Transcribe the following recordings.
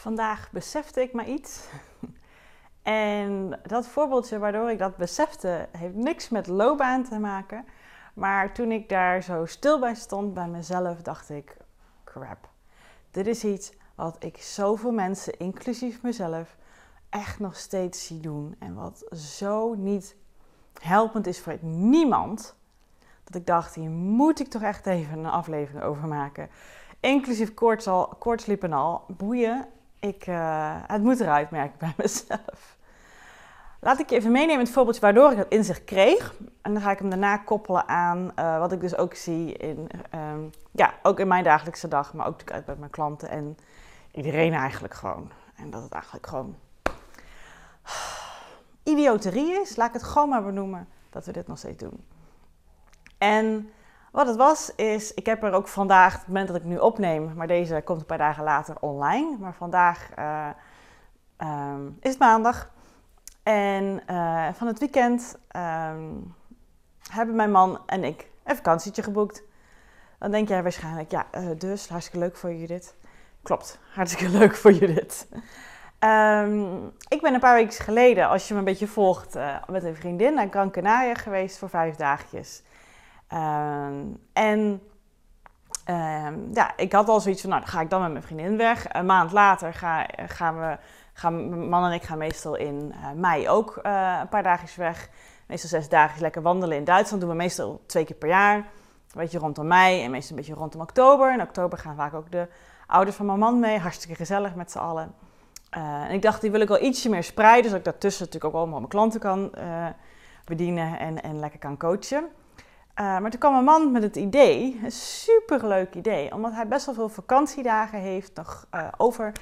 Vandaag besefte ik maar iets. En dat voorbeeldje waardoor ik dat besefte, heeft niks met loopbaan te maken. Maar toen ik daar zo stil bij stond bij mezelf, dacht ik: crap. Dit is iets wat ik zoveel mensen, inclusief mezelf, echt nog steeds zie doen. En wat zo niet helpend is voor niemand. Dat ik dacht: hier moet ik toch echt even een aflevering over maken. Inclusief koorts, al, en al. Boeien. Ik, uh, het moet eruit, merk ik bij mezelf. Laat ik je even meenemen het voorbeeldje waardoor ik dat inzicht kreeg. En dan ga ik hem daarna koppelen aan uh, wat ik dus ook zie in, um, ja, ook in mijn dagelijkse dag, maar ook natuurlijk bij mijn klanten en iedereen eigenlijk gewoon. En dat het eigenlijk gewoon idioterie is, laat ik het gewoon maar benoemen, dat we dit nog steeds doen. En wat het was, is, ik heb er ook vandaag, het moment dat ik nu opneem, maar deze komt een paar dagen later online. Maar vandaag uh, um, is het maandag. En uh, van het weekend um, hebben mijn man en ik een vakantietje geboekt. Dan denk jij waarschijnlijk, ja, uh, dus hartstikke leuk voor Judith. Klopt, hartstikke leuk voor Judith. Um, ik ben een paar weken geleden, als je me een beetje volgt, met een vriendin naar Gran Canaria geweest voor vijf dagjes. Um, en um, ja, ik had al zoiets van, nou, dan ga ik dan met mijn vriendin weg. Een maand later ga, gaan we, gaan, man en ik gaan meestal in uh, mei ook uh, een paar dagjes weg. Meestal zes dagen lekker wandelen in Duitsland. doen we meestal twee keer per jaar. Een beetje rondom mei en meestal een beetje rondom oktober. In oktober gaan vaak ook de ouders van mijn man mee. Hartstikke gezellig met z'n allen. Uh, en ik dacht, die wil ik wel ietsje meer spreiden. Zodat ik daartussen natuurlijk ook allemaal mijn klanten kan bedienen en, en lekker kan coachen. Uh, maar toen kwam een man met het idee, een superleuk idee, omdat hij best wel veel vakantiedagen heeft nog uh, over.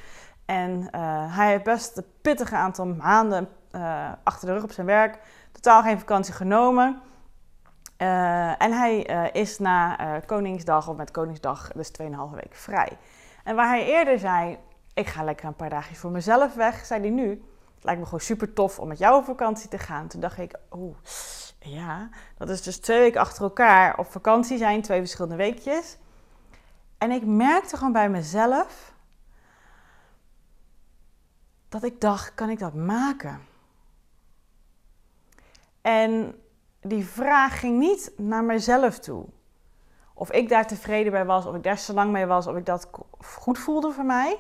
En uh, hij heeft best een pittige aantal maanden achter de rug op zijn werk, totaal geen vakantie genomen. en hij is na Koningsdag, of met Koningsdag, dus 2,5 weken vrij. En waar hij eerder zei, ik ga lekker een paar dagjes voor mezelf weg, zei hij nu, het lijkt me gewoon super tof om met jou op vakantie te gaan. Toen dacht ik, oeh ja, dat is dus twee weken achter elkaar op vakantie zijn, twee verschillende weekjes. En ik merkte gewoon bij mezelf dat ik dacht, kan ik dat maken? En die vraag ging niet naar mezelf toe. Of ik daar tevreden bij was, of ik daar zo lang mee was, of ik dat goed voelde voor mij.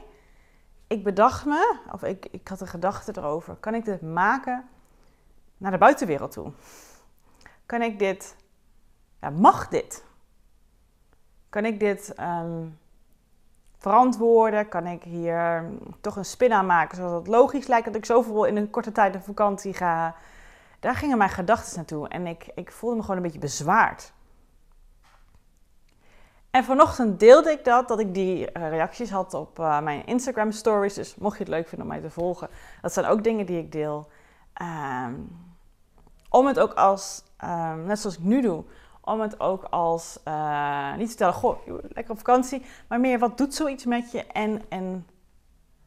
Ik bedacht me, of ik, ik had een gedachte erover, kan ik dit maken naar de buitenwereld toe? Kan ik dit, ja, mag dit? Kan ik dit um, verantwoorden? Kan ik hier toch een spin aan maken zodat het logisch lijkt dat ik zoveel in een korte tijd op vakantie ga? Daar gingen mijn gedachten naartoe en ik, ik voelde me gewoon een beetje bezwaard. En vanochtend deelde ik dat, dat ik die uh, reacties had op uh, mijn Instagram stories. Dus mocht je het leuk vinden om mij te volgen, dat zijn ook dingen die ik deel. Um, om het ook als, um, net zoals ik nu doe, om het ook als, uh, niet te vertellen, goh, lekker op vakantie, maar meer wat doet zoiets met je en, en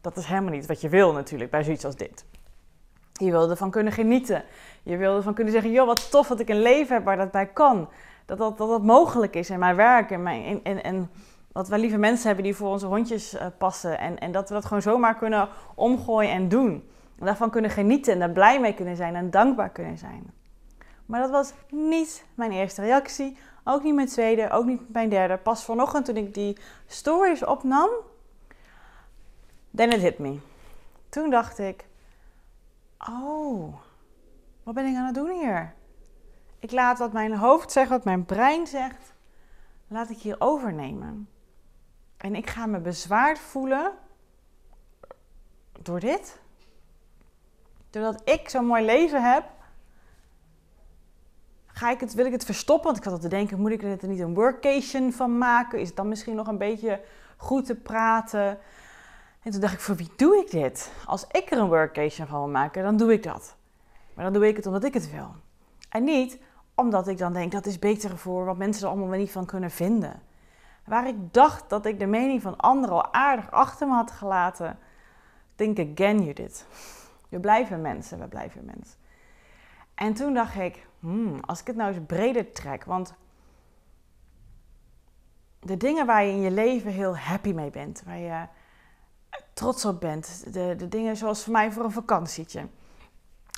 dat is helemaal niet wat je wil natuurlijk bij zoiets als dit. Je wil ervan kunnen genieten. Je wil ervan kunnen zeggen, joh, wat tof dat ik een leven heb waar dat bij kan. Dat dat, dat, dat mogelijk is in mijn werk en, mijn, en, en dat we lieve mensen hebben die voor onze hondjes uh, passen. En, en dat we dat gewoon zomaar kunnen omgooien en doen daarvan kunnen genieten en daar blij mee kunnen zijn en dankbaar kunnen zijn. Maar dat was niet mijn eerste reactie, ook niet mijn tweede, ook niet mijn derde. Pas vanochtend toen ik die stories opnam, then it hit me. Toen dacht ik, oh, wat ben ik aan het doen hier? Ik laat wat mijn hoofd zegt, wat mijn brein zegt, laat ik hier overnemen. En ik ga me bezwaard voelen door dit. Doordat ik zo'n mooi leven heb, ga ik het, wil ik het verstoppen. Want ik had al te denken, moet ik er niet een workation van maken? Is het dan misschien nog een beetje goed te praten? En toen dacht ik, voor wie doe ik dit? Als ik er een workation van wil maken, dan doe ik dat. Maar dan doe ik het omdat ik het wil. En niet omdat ik dan denk, dat is beter voor wat mensen er allemaal wel niet van kunnen vinden. Waar ik dacht dat ik de mening van anderen al aardig achter me had gelaten. Think again, Judith. We blijven mensen, we blijven mensen. En toen dacht ik, hmm, als ik het nou eens breder trek, want de dingen waar je in je leven heel happy mee bent, waar je trots op bent, de, de dingen zoals voor mij voor een vakantietje.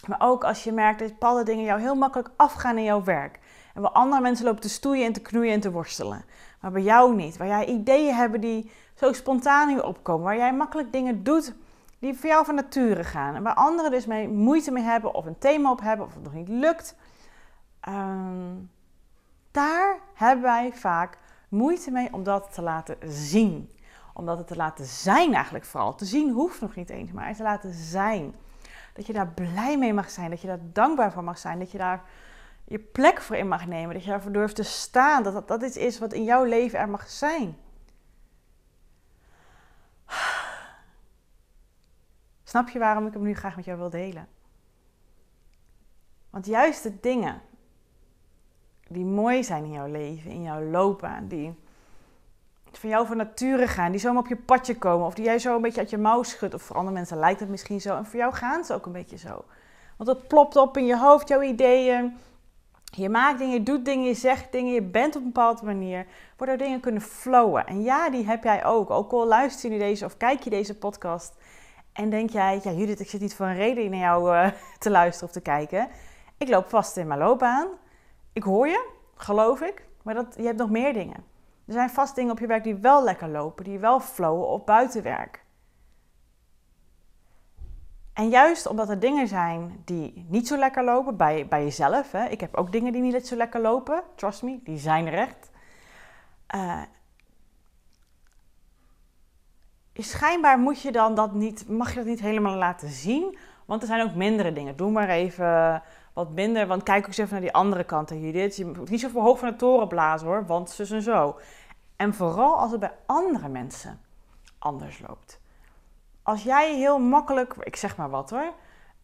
Maar ook als je merkt dat bepaalde dingen jou heel makkelijk afgaan in jouw werk. En waar andere mensen lopen te stoeien en te knoeien en te worstelen. Maar bij jou niet. Waar jij ideeën hebben die zo spontaan in opkomen. Waar jij makkelijk dingen doet die voor jou van nature gaan. En waar anderen dus mee moeite mee hebben of een thema op hebben of het nog niet lukt. Ehm, daar hebben wij vaak moeite mee om dat te laten zien. Om dat te laten zijn eigenlijk vooral. Te zien hoeft nog niet eens, maar te laten zijn. Dat je daar blij mee mag zijn, dat je daar dankbaar voor mag zijn, dat je daar je plek voor in mag nemen, dat je daarvoor durft te staan, dat dat, dat iets is wat in jouw leven er mag zijn. Snap je waarom ik hem nu graag met jou wil delen? Want juist de dingen die mooi zijn in jouw leven, in jouw loopbaan, die van jou van nature gaan, die zomaar op je padje komen, of die jij zo een beetje uit je mouw schudt, of voor andere mensen lijkt het misschien zo, en voor jou gaan ze ook een beetje zo. Want het plopt op in je hoofd, jouw ideeën. Je maakt dingen, je doet dingen, je zegt dingen, je bent op een bepaalde manier, waardoor dingen kunnen flowen. En ja, die heb jij ook. Ook al luister je nu deze of kijk je deze podcast en denk jij, ja Judith, ik zit niet voor een reden naar jou uh, te luisteren of te kijken. Ik loop vast in mijn loopbaan. Ik hoor je, geloof ik, maar dat, je hebt nog meer dingen. Er zijn vast dingen op je werk die wel lekker lopen, die wel flowen op buitenwerk. En juist omdat er dingen zijn die niet zo lekker lopen bij, bij jezelf. Hè. Ik heb ook dingen die niet zo lekker lopen. Trust me, die zijn er echt. Uh, schijnbaar moet je dan dat niet, mag je dat niet helemaal laten zien. Want er zijn ook mindere dingen. Doe maar even wat minder. Want kijk ook eens even naar die andere kant, Judith. Je moet niet zo voor hoog van de toren blazen hoor, want zus en zo. En vooral als het bij andere mensen anders loopt. Als jij heel makkelijk, ik zeg maar wat hoor,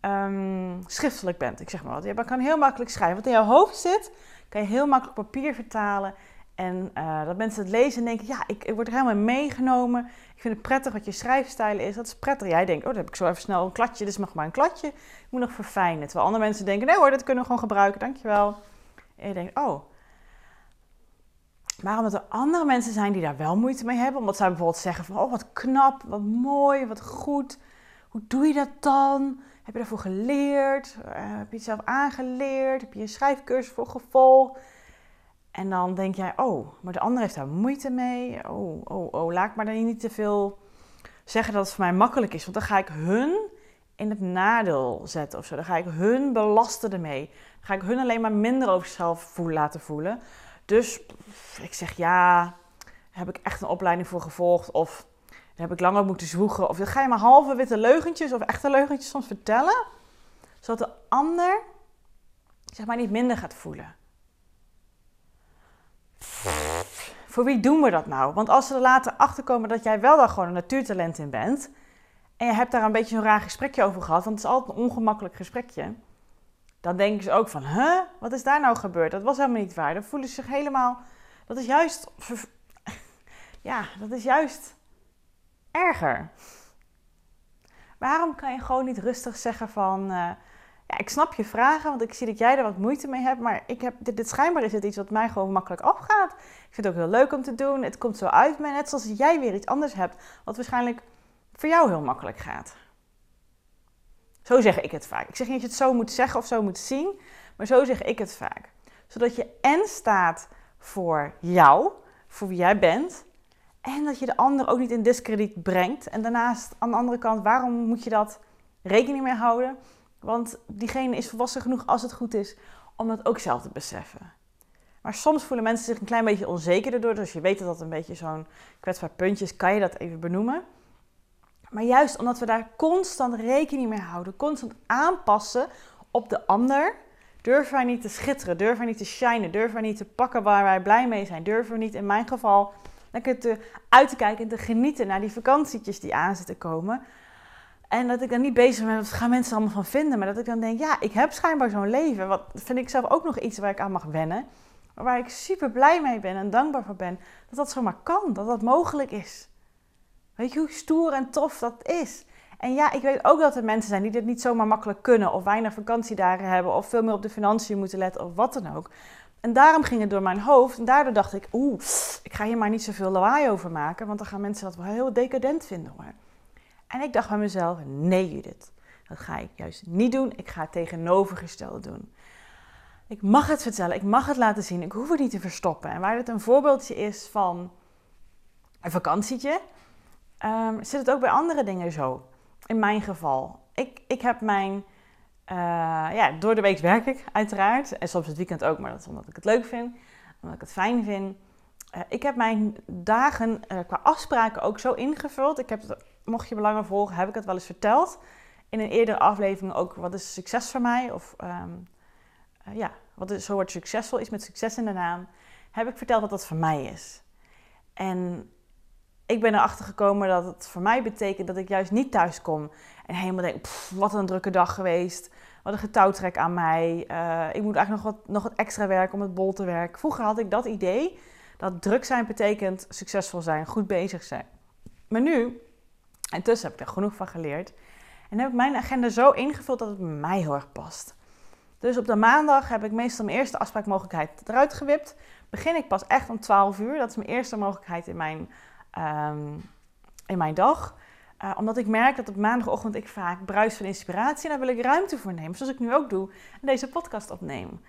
um, schriftelijk bent, ik zeg maar wat. Je kan heel makkelijk schrijven. Wat in jouw hoofd zit, kan je heel makkelijk papier vertalen. En uh, dat mensen het lezen en denken, ja, ik, ik word er helemaal meegenomen. Ik vind het prettig wat je schrijfstijl is. Dat is prettig. Jij denkt, oh, dan heb ik zo even snel een kladje. Is nog maar een kladje. Ik moet nog verfijnen. Terwijl andere mensen denken, nee hoor, dat kunnen we gewoon gebruiken. Dankjewel. En je denkt, oh. Maar omdat er andere mensen zijn die daar wel moeite mee hebben. Omdat zij bijvoorbeeld zeggen van, oh, wat knap, wat mooi, wat goed. Hoe doe je dat dan? Heb je daarvoor geleerd? Uh, heb je het zelf aangeleerd? Heb je een schrijfcursus voor gevolgd? En dan denk jij, oh, maar de ander heeft daar moeite mee. Oh, oh, oh, laat ik maar dan niet te veel zeggen dat het voor mij makkelijk is. Want dan ga ik hun in het nadeel zetten of zo. Dan ga ik hun belasten ermee. Dan ga ik hun alleen maar minder over zichzelf voelen, laten voelen. Dus ik zeg ja, heb ik echt een opleiding voor gevolgd. Of heb ik langer moeten zwoegen. Of ga je maar halve witte leugentjes of echte leugentjes soms vertellen. Zodat de ander zeg maar niet minder gaat voelen. Voor wie doen we dat nou? Want als ze er later achter komen dat jij wel daar gewoon een natuurtalent in bent. En je hebt daar een beetje zo'n raar gesprekje over gehad, want het is altijd een ongemakkelijk gesprekje. Dan denken ze ook van, huh, wat is daar nou gebeurd? Dat was helemaal niet waar. Dan voelen ze zich helemaal, dat is juist, ja, dat is juist erger. Waarom kan je gewoon niet rustig zeggen van, uh, ja, ik snap je vragen, want ik zie dat jij er wat moeite mee hebt. Maar ik heb, dit, schijnbaar is het iets wat mij gewoon makkelijk afgaat. Ik vind het ook heel leuk om te doen. Het komt zo uit me. Net zoals jij weer iets anders hebt, wat waarschijnlijk voor jou heel makkelijk gaat. Zo zeg ik het vaak. Ik zeg niet dat je het zo moet zeggen of zo moet zien, maar zo zeg ik het vaak. Zodat je en staat voor jou, voor wie jij bent, en dat je de ander ook niet in discrediet brengt. En daarnaast, aan de andere kant, waarom moet je dat rekening mee houden? Want diegene is volwassen genoeg als het goed is om dat ook zelf te beseffen. Maar soms voelen mensen zich een klein beetje onzeker erdoor. Dus je weet dat dat een beetje zo'n kwetsbaar puntje is, kan je dat even benoemen. Maar juist omdat we daar constant rekening mee houden, constant aanpassen op de ander, durven wij niet te schitteren, durven wij niet te shinen, durven wij niet te pakken waar wij blij mee zijn, durven we niet in mijn geval lekker te, uit te kijken en te genieten naar die vakantietjes die aan zitten komen. En dat ik dan niet bezig ben, wat gaan mensen allemaal van vinden? Maar dat ik dan denk, ja, ik heb schijnbaar zo'n leven. Wat vind ik zelf ook nog iets waar ik aan mag wennen. Waar ik super blij mee ben en dankbaar voor ben. Dat dat zomaar kan, dat dat mogelijk is. Weet je hoe stoer en tof dat is? En ja, ik weet ook dat er mensen zijn die dit niet zomaar makkelijk kunnen. Of weinig vakantiedagen hebben. Of veel meer op de financiën moeten letten. Of wat dan ook. En daarom ging het door mijn hoofd. En daardoor dacht ik, oeh, ik ga hier maar niet zoveel lawaai over maken. Want dan gaan mensen dat wel heel decadent vinden hoor. En ik dacht bij mezelf, nee Judith, dat ga ik juist niet doen. Ik ga het tegenovergestelde doen. Ik mag het vertellen, ik mag het laten zien, ik hoef het niet te verstoppen. En waar het een voorbeeldje is van een vakantietje, um, zit het ook bij andere dingen zo. In mijn geval. Ik, ik heb mijn, uh, ja, door de week werk ik uiteraard. En soms het weekend ook, maar dat is omdat ik het leuk vind, omdat ik het fijn vind. Uh, ik heb mijn dagen uh, qua afspraken ook zo ingevuld. Ik heb het mocht je belangen volgen, heb ik het wel eens verteld. In een eerdere aflevering ook wat is succes voor mij. Of um, uh, ja, wat is, zo wordt succesvol is met succes in de naam. Heb ik verteld wat dat voor mij is. En ik ben erachter gekomen dat het voor mij betekent dat ik juist niet thuis kom. En helemaal denk, wat een drukke dag geweest. Wat een getouwtrek aan mij. Uh, ik moet eigenlijk nog wat, nog wat extra werken om het bol te werken. Vroeger had ik dat idee dat druk zijn betekent succesvol zijn, goed bezig zijn. Maar nu en tussen heb ik er genoeg van geleerd. En heb ik mijn agenda zo ingevuld dat het mij heel erg past. Dus op de maandag heb ik meestal mijn eerste afspraakmogelijkheid eruit gewipt. Begin ik pas echt om 12 uur. Dat is mijn eerste mogelijkheid in mijn, um, in mijn dag. Uh, omdat ik merk dat op maandagochtend ik vaak bruis van inspiratie. En daar wil ik ruimte voor nemen. Zoals ik nu ook doe. En deze podcast opneem.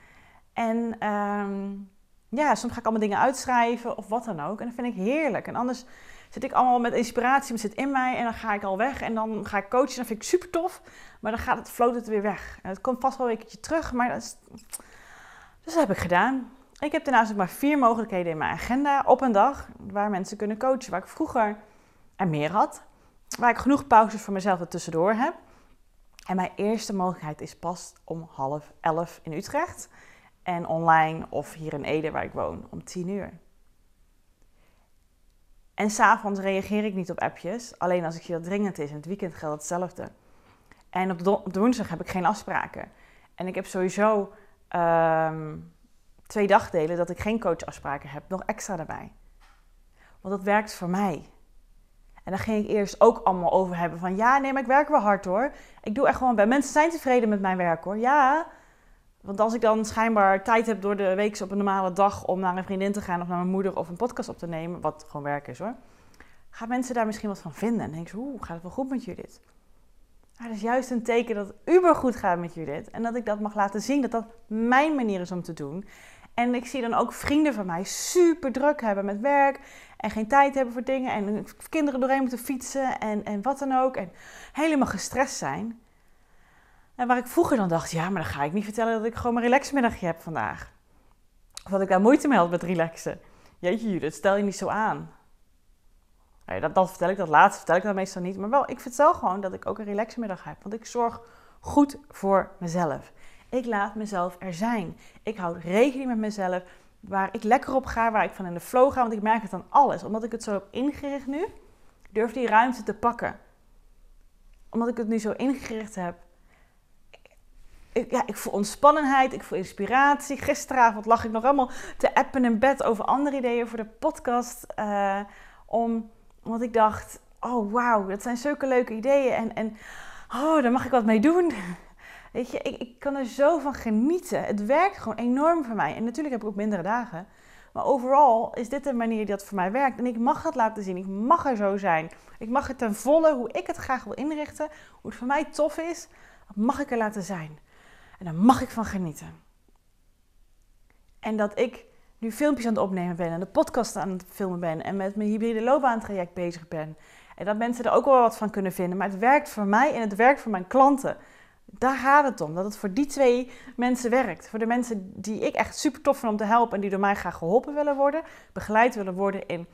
En um, ja, soms ga ik allemaal dingen uitschrijven of wat dan ook. En dat vind ik heerlijk. En anders zit ik allemaal met inspiratie, het zit in mij en dan ga ik al weg en dan ga ik coachen. Dat vind ik super tof, maar dan gaat het, float het weer weg. En het komt vast wel een keertje terug, maar dat. Dus dat heb ik gedaan. Ik heb daarnaast ook maar vier mogelijkheden in mijn agenda op een dag waar mensen kunnen coachen, waar ik vroeger er meer had. Waar ik genoeg pauzes voor mezelf er tussendoor heb. En mijn eerste mogelijkheid is pas om half elf in Utrecht. En online of hier in Ede waar ik woon om tien uur. En s'avonds reageer ik niet op appjes, alleen als ik zie dat dringend is. En het weekend geldt hetzelfde. En op de, woensdag heb ik geen afspraken. En ik heb sowieso um, twee dagdelen dat ik geen coachafspraken heb, nog extra erbij. Want dat werkt voor mij. En dan ging ik eerst ook allemaal over hebben van ja, nee, maar ik werk wel hard hoor. Ik doe echt gewoon bij. Mensen zijn tevreden met mijn werk hoor. Ja, want als ik dan schijnbaar tijd heb door de week op een normale dag om naar een vriendin te gaan of naar mijn moeder of een podcast op te nemen, wat gewoon werk is hoor, gaan mensen daar misschien wat van vinden. En denk ze, oeh, gaat het wel goed met Judith? Maar dat is juist een teken dat het uber goed gaat met Judith. En dat ik dat mag laten zien, dat dat mijn manier is om te doen. En ik zie dan ook vrienden van mij super druk hebben met werk. En geen tijd hebben voor dingen. En kinderen doorheen moeten fietsen en, en wat dan ook. En helemaal gestrest zijn. En waar ik vroeger dan dacht, ja, maar dan ga ik niet vertellen dat ik gewoon mijn relaxmiddagje heb vandaag. Of dat ik daar moeite mee had met relaxen. Jeetje Judith, stel je niet zo aan. Nee, dat, dat vertel ik, dat laatste vertel ik dan meestal niet. Maar wel, ik vertel gewoon dat ik ook een relaxmiddag heb. Want ik zorg goed voor mezelf. Ik laat mezelf er zijn. Ik houd rekening met mezelf. Waar ik lekker op ga, waar ik van in de flow ga. Want ik merk het aan alles. Omdat ik het zo heb ingericht nu, durf die ruimte te pakken. Omdat ik het nu zo ingericht heb, ik, ja, ik voel ontspannenheid, ik voel inspiratie. Gisteravond lag ik nog allemaal te appen in bed over andere ideeën voor de podcast. Uh, om, omdat ik dacht, oh wauw, dat zijn zulke leuke ideeën. En, en oh, daar mag ik wat mee doen. Weet je, ik, ik kan er zo van genieten. Het werkt gewoon enorm voor mij. En natuurlijk heb ik ook mindere dagen. Maar overal is dit de manier die dat voor mij werkt. En ik mag het laten zien. Ik mag er zo zijn. Ik mag het ten volle, hoe ik het graag wil inrichten. Hoe het voor mij tof is. Dat mag ik er laten zijn. En daar mag ik van genieten. En dat ik nu filmpjes aan het opnemen ben en de podcast aan het filmen ben en met mijn hybride loopbaantraject bezig ben. En dat mensen er ook wel wat van kunnen vinden. Maar het werkt voor mij en het werkt voor mijn klanten. Daar gaat het om. Dat het voor die twee mensen werkt. Voor de mensen die ik echt super tof vind om te helpen en die door mij graag geholpen willen worden, begeleid willen worden in,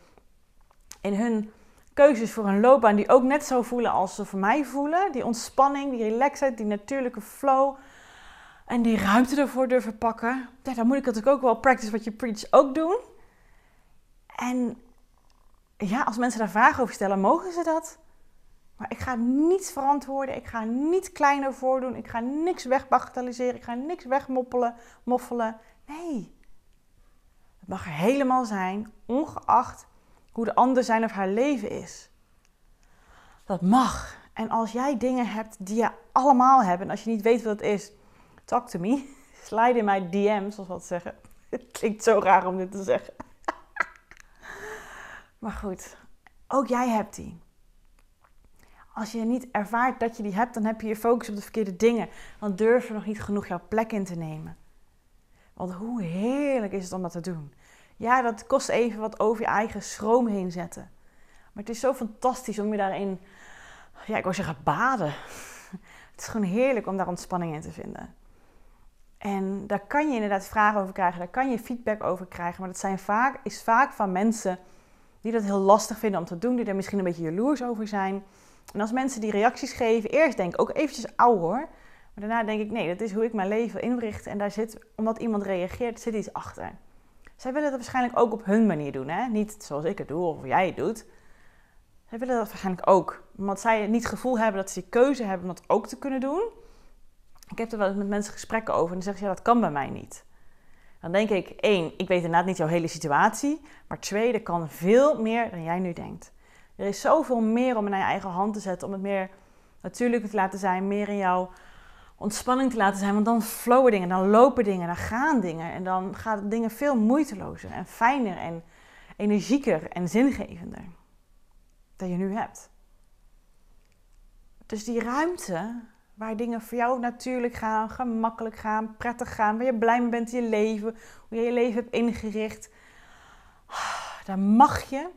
in hun keuzes voor een loopbaan die ook net zo voelen als ze voor mij voelen. Die ontspanning, die relaxheid, die natuurlijke flow. En die ruimte ervoor durven pakken. Ja, dan moet ik natuurlijk ook wel practice what you preach ook doen. En ja, als mensen daar vragen over stellen, mogen ze dat? Maar ik ga niets verantwoorden. Ik ga niet kleiner voordoen. Ik ga niks wegbagatelliseren. Ik ga niks wegmoppelen, moffelen. Nee. Het mag er helemaal zijn, ongeacht hoe de ander zijn of haar leven is. Dat mag. En als jij dingen hebt die je allemaal hebt, en als je niet weet wat het is, talk to me. Slide in mijn DM, zoals we dat zeggen. Het klinkt zo raar om dit te zeggen. maar goed, ook jij hebt die. Als je niet ervaart dat je die hebt, dan heb je je focus op de verkeerde dingen. Dan durf je nog niet genoeg jouw plek in te nemen. Want hoe heerlijk is het om dat te doen? Ja, dat kost even wat over je eigen schroom heen zetten. Maar het is zo fantastisch om je daarin, ja, ik wil zeggen, baden. Het is gewoon heerlijk om daar ontspanning in te vinden. En daar kan je inderdaad vragen over krijgen, daar kan je feedback over krijgen. Maar dat zijn vaak, is vaak van mensen die dat heel lastig vinden om te doen, die er misschien een beetje jaloers over zijn. En als mensen die reacties geven, eerst denk ik ook eventjes auw hoor. Maar daarna denk ik, nee, dat is hoe ik mijn leven inricht. En daar zit, omdat iemand reageert, zit iets achter. Zij willen dat waarschijnlijk ook op hun manier doen. Hè? Niet zoals ik het doe of jij het doet. Zij willen dat waarschijnlijk ook. Omdat zij niet het gevoel hebben dat ze die keuze hebben om dat ook te kunnen doen. Ik heb er wel eens met mensen gesprekken over en dan zeggen ze, ja, dat kan bij mij niet. Dan denk ik, één, ik weet inderdaad niet jouw hele situatie. Maar twee, er kan veel meer dan jij nu denkt. Er is zoveel meer om in je eigen hand te zetten, om het meer natuurlijk te laten zijn, meer in jouw ontspanning te laten zijn. Want dan flowen dingen, dan lopen dingen, dan gaan dingen. En dan gaan dingen veel moeitelozer en fijner en energieker en zingevender dan je nu hebt. Dus die ruimte waar dingen voor jou natuurlijk gaan, gemakkelijk gaan, prettig gaan, waar je blij mee bent in je leven, hoe je je leven hebt ingericht, daar mag je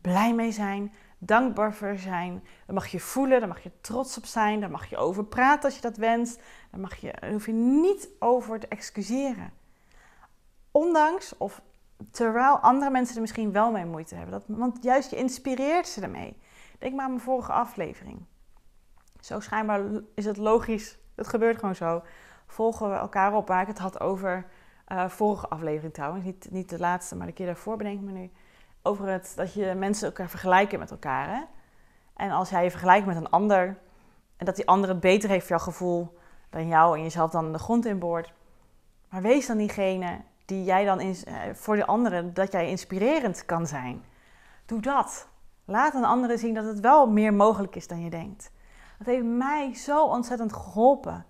blij mee zijn, dankbaar voor zijn. Daar mag je voelen, daar mag je trots op zijn, daar mag je over praten als je dat wenst. Daar, mag je, hoef je niet over te excuseren. Ondanks of terwijl andere mensen er misschien wel mee moeite hebben. Dat, want juist je inspireert ze ermee. Denk maar aan mijn vorige aflevering. Zo schijnbaar is het logisch. Het gebeurt gewoon zo. Volgen we elkaar op waar ik het had over. Uh, vorige aflevering trouwens. Niet, niet de laatste, maar de keer daarvoor bedenk ik me nu over het dat je mensen elkaar vergelijken met elkaar. Hè? En als jij je vergelijkt met een ander en dat die ander het beter heeft voor jouw gevoel dan jou en jezelf dan de grond inboort. Maar wees dan diegene die jij dan in, eh, voor de anderen, dat jij inspirerend kan zijn. Doe dat. Laat een andere zien dat het wel meer mogelijk is dan je denkt. Dat heeft mij zo ontzettend geholpen.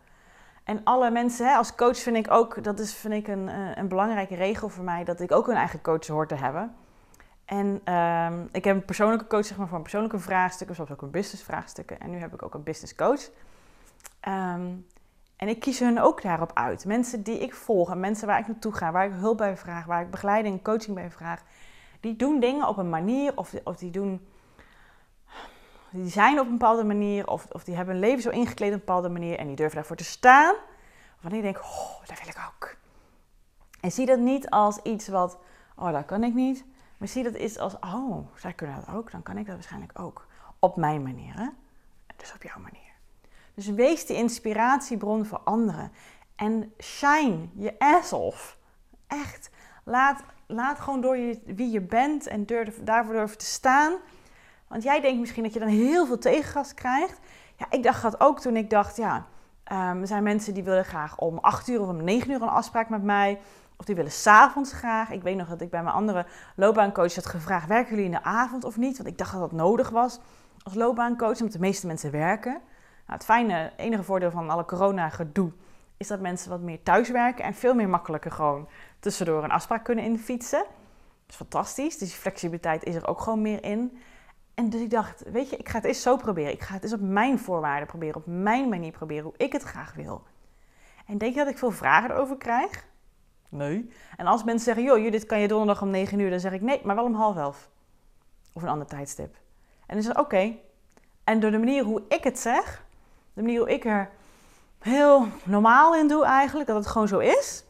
En alle mensen, hè, als coach vind ik ook, dat is vind ik een, eh, een belangrijke regel voor mij, dat ik ook een eigen coach hoor te hebben. En ehm, ik heb een persoonlijke coach zeg maar, voor een persoonlijke vraagstukken, zoals ook een business vraagstukken. En nu heb ik ook een business coach. Ehm, en ik kies hun ook daarop uit. Mensen die ik volg en mensen waar ik naartoe ga, waar ik hulp bij vraag, waar ik begeleiding en coaching bij vraag. Die doen dingen op een manier of, of die doen... Die zijn op een bepaalde manier of, of die hebben hun leven zo ingekleed op een bepaalde manier en die durven daarvoor te staan. Wanneer ik denk, oh, dat wil ik ook. En zie dat niet als iets wat, oh, dat kan ik niet. Maar zie dat is als, oh, zij kunnen dat ook, dan kan ik dat waarschijnlijk ook. Op mijn manier, hè? Dus op jouw manier. Dus wees de inspiratiebron voor anderen. En shine je ass off. Echt. Laat, laat gewoon door je, wie je bent en durf, daarvoor durven te staan. Want jij denkt misschien dat je dan heel veel tegengas krijgt. Ja, ik dacht dat ook toen ik dacht, ja, um, er zijn mensen die willen graag om 8 uur of om 9 uur een afspraak met mij. Of die willen s'avonds graag. Ik weet nog dat ik bij mijn andere loopbaancoach had gevraagd: werken jullie in de avond of niet? Want ik dacht dat dat nodig was als loopbaancoach, omdat de meeste mensen werken. Nou, het fijne, enige voordeel van alle corona-gedoe is dat mensen wat meer thuiswerken en veel meer makkelijker gewoon tussendoor een afspraak kunnen infietsen. Dat is fantastisch. Dus die flexibiliteit is er ook gewoon meer in. En dus ik dacht, weet je, ik ga het eens zo proberen. Ik ga het eens op mijn voorwaarden proberen, op mijn manier proberen, hoe ik het graag wil. En denk je dat ik veel vragen erover krijg? Nee. En als mensen zeggen, joh, Judith, kan je donderdag om 9 uur? Dan zeg ik, nee, maar wel om half elf. Of een ander tijdstip. En dan zeg ik, oké. En door de manier hoe ik het zeg, de manier hoe ik er heel normaal in doe eigenlijk, dat het gewoon zo is,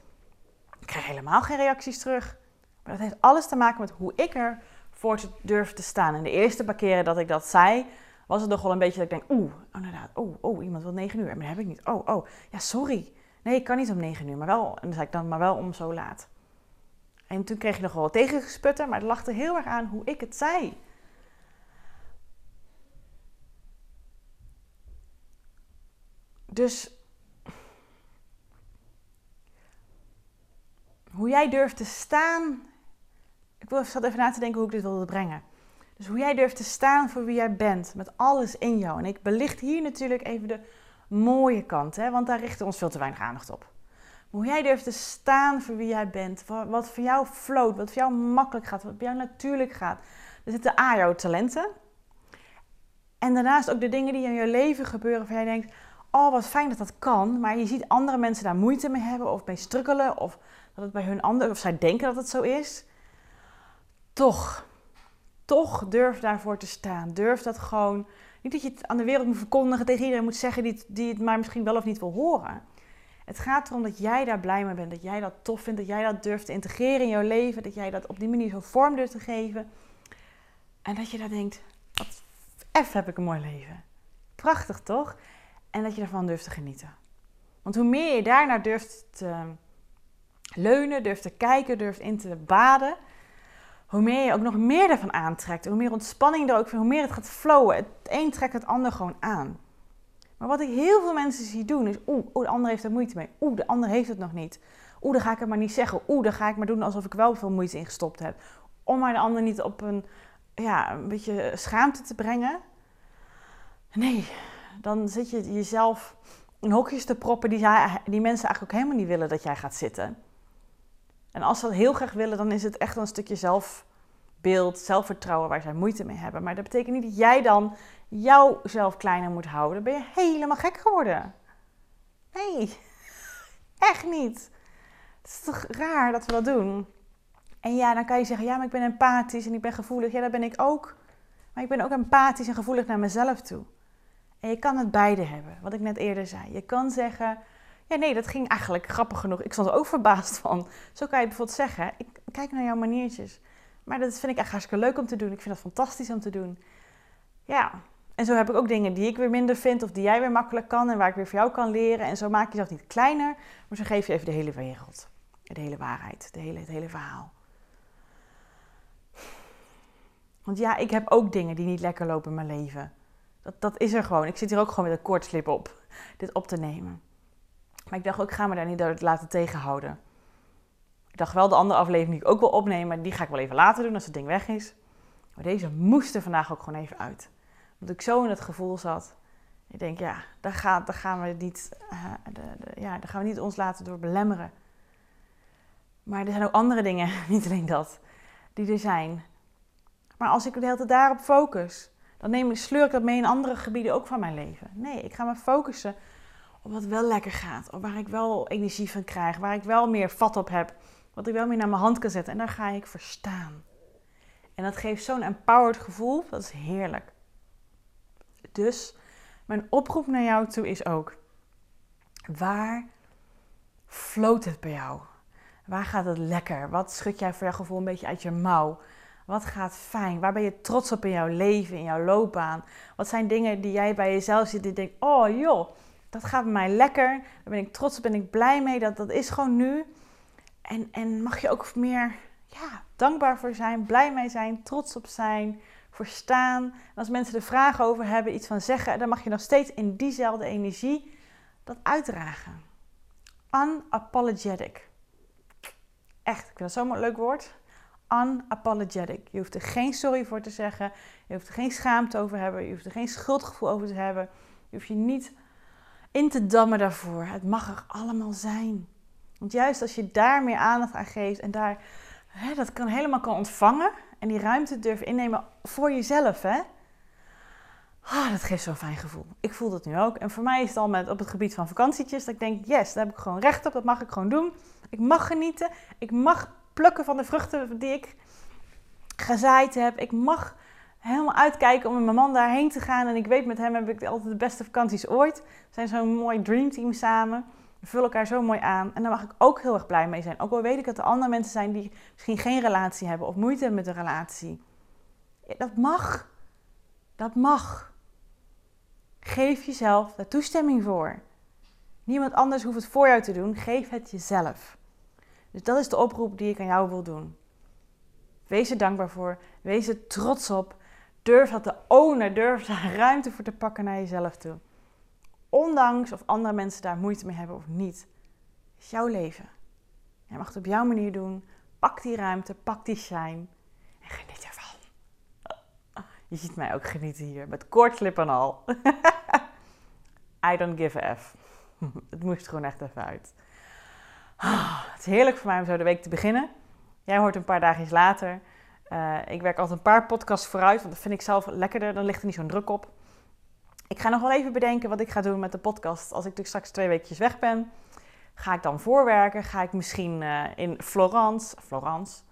ik krijg helemaal geen reacties terug. Maar dat heeft alles te maken met hoe ik er voor te durf te staan. En de eerste paar keren dat ik dat zei, was het nog wel een beetje dat ik denk, oeh, oh, inderdaad, oh, oh, iemand wil negen uur. Maar dat heb ik niet. Oh, oh, ja, sorry. Nee, ik kan niet om negen uur, maar wel, en dan zei ik dan, maar wel om zo laat. En toen kreeg je nog wel tegengesputter, maar het er heel erg aan hoe ik het zei. Dus hoe jij durft te staan. Ik zat even na te denken hoe ik dit wilde brengen. Dus hoe jij durft te staan voor wie jij bent, met alles in jou. En ik belicht hier natuurlijk even de mooie kant, hè, want daar richten we ons veel te weinig aandacht op. Hoe jij durft te staan voor wie jij bent, wat voor jou floot, wat voor jou makkelijk gaat, wat voor jou natuurlijk gaat. Er zitten A, jouw talenten. En daarnaast ook de dingen die in je leven gebeuren waar jij denkt, oh wat fijn dat dat kan. Maar je ziet andere mensen daar moeite mee hebben of mee strukkelen of dat het bij hun anders, of zij denken dat het zo is. Toch, toch durf daarvoor te staan. Durf dat gewoon, niet dat je het aan de wereld moet verkondigen, tegen iedereen moet zeggen die het, die het maar misschien wel of niet wil horen. Het gaat erom dat jij daar blij mee bent, dat jij dat tof vindt, dat jij dat durft te integreren in jouw leven, dat jij dat op die manier zo vorm durft te geven. En dat je daar denkt, wat heb ik een mooi leven. Prachtig toch? En dat je ervan durft te genieten. Want hoe meer je daarnaar durft te leunen, durft te kijken, durft in te baden, hoe meer je ook nog meer ervan aantrekt. Hoe meer ontspanning er ook hoe meer het gaat flowen. Het een trekt het ander gewoon aan. Maar wat ik heel veel mensen zie doen is, oeh, de ander heeft er moeite mee. Oeh, de ander heeft het nog niet. Oeh, dan ga ik het maar niet zeggen. Oeh, dan ga ik maar doen alsof ik wel veel moeite in gestopt heb. Om maar de ander niet op een, ja, een beetje schaamte te brengen. Nee, dan zit je jezelf in hokjes te proppen die, die mensen eigenlijk ook helemaal niet willen dat jij gaat zitten. En als ze dat heel graag willen, dan is het echt een stukje zelfbeeld, zelfvertrouwen waar zij moeite mee hebben. Maar dat betekent niet dat jij dan jouzelf kleiner moet houden. Ben je helemaal gek geworden. Nee, echt niet. Het is toch raar dat we dat doen? En ja, dan kan je zeggen, ja, maar ik ben empathisch en ik ben gevoelig. Ja, dat ben ik ook. Maar ik ben ook empathisch en gevoelig naar mezelf toe. En je kan het beide hebben, wat ik net eerder zei. Je kan zeggen, ja nee, dat ging eigenlijk grappig genoeg. Ik stond er ook verbaasd van. Zo kan je bijvoorbeeld zeggen, ik kijk naar jouw maniertjes. Maar dat vind ik echt hartstikke leuk om te doen. Ik vind dat fantastisch om te doen. Ja, en zo heb ik ook dingen die ik weer minder vind of die jij weer makkelijk kan en waar ik weer voor jou kan leren. En zo maak je jezelf niet kleiner, maar zo geef je even de hele wereld. De hele waarheid, de hele, het hele verhaal. Want ja, ik heb ook dingen die niet lekker lopen in mijn leven. Dat, dat is er gewoon. Ik zit hier ook gewoon met een koortslip op, dit op te nemen. Maar ik dacht ook, ik ga me daar niet door laten tegenhouden. Ik dacht wel, de andere aflevering die ik ook wil opnemen, die ga ik wel even later doen als het ding weg is. Maar deze moest er vandaag ook gewoon even uit. Want ik zo in het gevoel zat. Ik denk, ja, daar, gaan we niet, uh, de, ja, daar gaan we niet ons laten door belemmeren. Maar er zijn ook andere dingen, niet alleen dat, die er zijn. Maar als ik de hele tijd daarop focus, dan neem ik, sleur ik dat mee in andere gebieden ook van mijn leven. Nee, ik ga me focussen wat wel lekker gaat. Op waar ik wel energie van krijg. Waar ik wel meer vat op heb. Wat ik wel meer naar mijn hand kan zetten. En daar ga ik voor staan. En dat geeft zo'n empowered gevoel. Dat is heerlijk. Dus mijn oproep naar jou toe is ook: waar floot het bij jou? Waar gaat het lekker? Wat schud jij voor jouw gevoel een beetje uit je mouw? Wat gaat fijn? Waar ben je trots op in jouw leven, in jouw loopbaan? Wat zijn dingen die jij bij jezelf ziet die denkt: oh joh, dat gaat bij mij lekker. Daar ben ik trots op, ben ik blij mee. Dat, dat is gewoon nu. En, en mag je ook meer ja, dankbaar voor zijn, blij mee zijn, trots op zijn, voor staan. En als mensen er vragen over hebben, iets van zeggen, dan mag je nog steeds in diezelfde energie dat uitdragen. Unapologetic. Echt, ik vind dat zo'n leuk woord. Unapologetic. Je hoeft er geen sorry voor te zeggen. Je hoeft er geen schaamte over te hebben. Je hoeft er geen schuldgevoel over te hebben. Je hoeft je niet in te dammen daarvoor. Het mag er allemaal zijn. Want juist als je daar meer aandacht aan geeft en daar hè, dat kan helemaal kan ontvangen en die ruimte durft innemen voor jezelf, hè? Ah, dat geeft zo'n fijn gevoel. Ik voel dat nu ook. En voor mij is het al met, op het gebied van vakantietjes dat ik denk, yes, daar heb ik gewoon recht op. Dat mag ik gewoon doen. Ik mag genieten. Ik mag plukken van de vruchten die ik gezaaid heb. Ik mag helemaal uitkijken om met mijn man daarheen te gaan. En ik weet, met hem heb ik altijd de beste vakanties ooit. We zijn zo'n mooi dreamteam samen. We vullen elkaar zo mooi aan. En daar mag ik ook heel erg blij mee zijn. Ook al weet ik dat er andere mensen zijn die misschien geen relatie hebben of moeite hebben met een relatie. dat mag. Dat mag. Geef jezelf daar toestemming voor. Niemand anders hoeft het voor jou te doen. Geef het jezelf. Dus dat is de oproep die ik aan jou wil doen. Wees er dankbaar voor. Wees er trots op. Durf dat te ownen. Durf daar ruimte voor te pakken naar jezelf toe. Ondanks of andere mensen daar moeite mee hebben of niet. Is jouw leven. Jij mag het op jouw manier doen. Pak die ruimte, pak die shine en geniet ervan. Je ziet mij ook genieten hier, met koortslip en al. I don't give a F. Het moest gewoon echt even uit. Het is heerlijk voor mij om zo de week te beginnen. Jij hoort een paar dagjes later. Uh, ik werk altijd een paar podcasts vooruit, want dat vind ik zelf lekkerder. Dan ligt er niet zo'n druk op. Ik ga nog wel even bedenken wat ik ga doen met de podcast als ik natuurlijk straks twee weekjes weg ben. Ga ik dan voorwerken? Ga ik misschien uh, in Florence, Florence,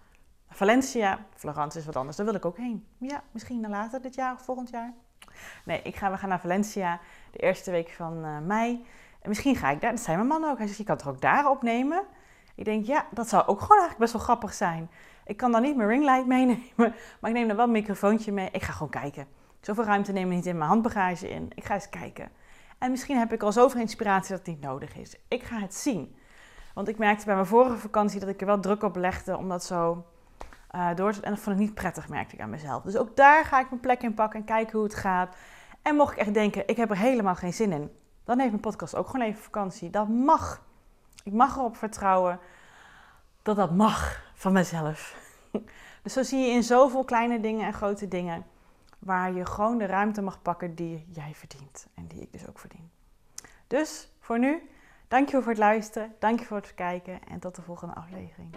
Valencia. Florence is wat anders, daar wil ik ook heen. Ja, misschien later dit jaar of volgend jaar. Nee, ik ga, we gaan naar Valencia de eerste week van uh, mei. En misschien ga ik daar, dat zei mijn man ook. Hij zegt, je kan het ook daar opnemen? Ik denk, ja, dat zou ook gewoon eigenlijk best wel grappig zijn. Ik kan dan niet mijn ringlight meenemen, maar ik neem dan wel een microfoontje mee. Ik ga gewoon kijken. Zoveel ruimte neem ik niet in mijn handbagage in. Ik ga eens kijken. En misschien heb ik al zoveel inspiratie dat het niet nodig is. Ik ga het zien. Want ik merkte bij mijn vorige vakantie dat ik er wel druk op legde om dat zo uh, door te... En dat vond ik niet prettig, merkte ik aan mezelf. Dus ook daar ga ik mijn plek in pakken en kijken hoe het gaat. En mocht ik echt denken, ik heb er helemaal geen zin in. Dan heeft mijn podcast ook gewoon even vakantie. Dat mag. Ik mag erop vertrouwen dat dat mag van mezelf. Dus zo zie je in zoveel kleine dingen en grote dingen waar je gewoon de ruimte mag pakken die jij verdient en die ik dus ook verdien. Dus voor nu, dankjewel voor het luisteren, dankjewel voor het kijken en tot de volgende aflevering.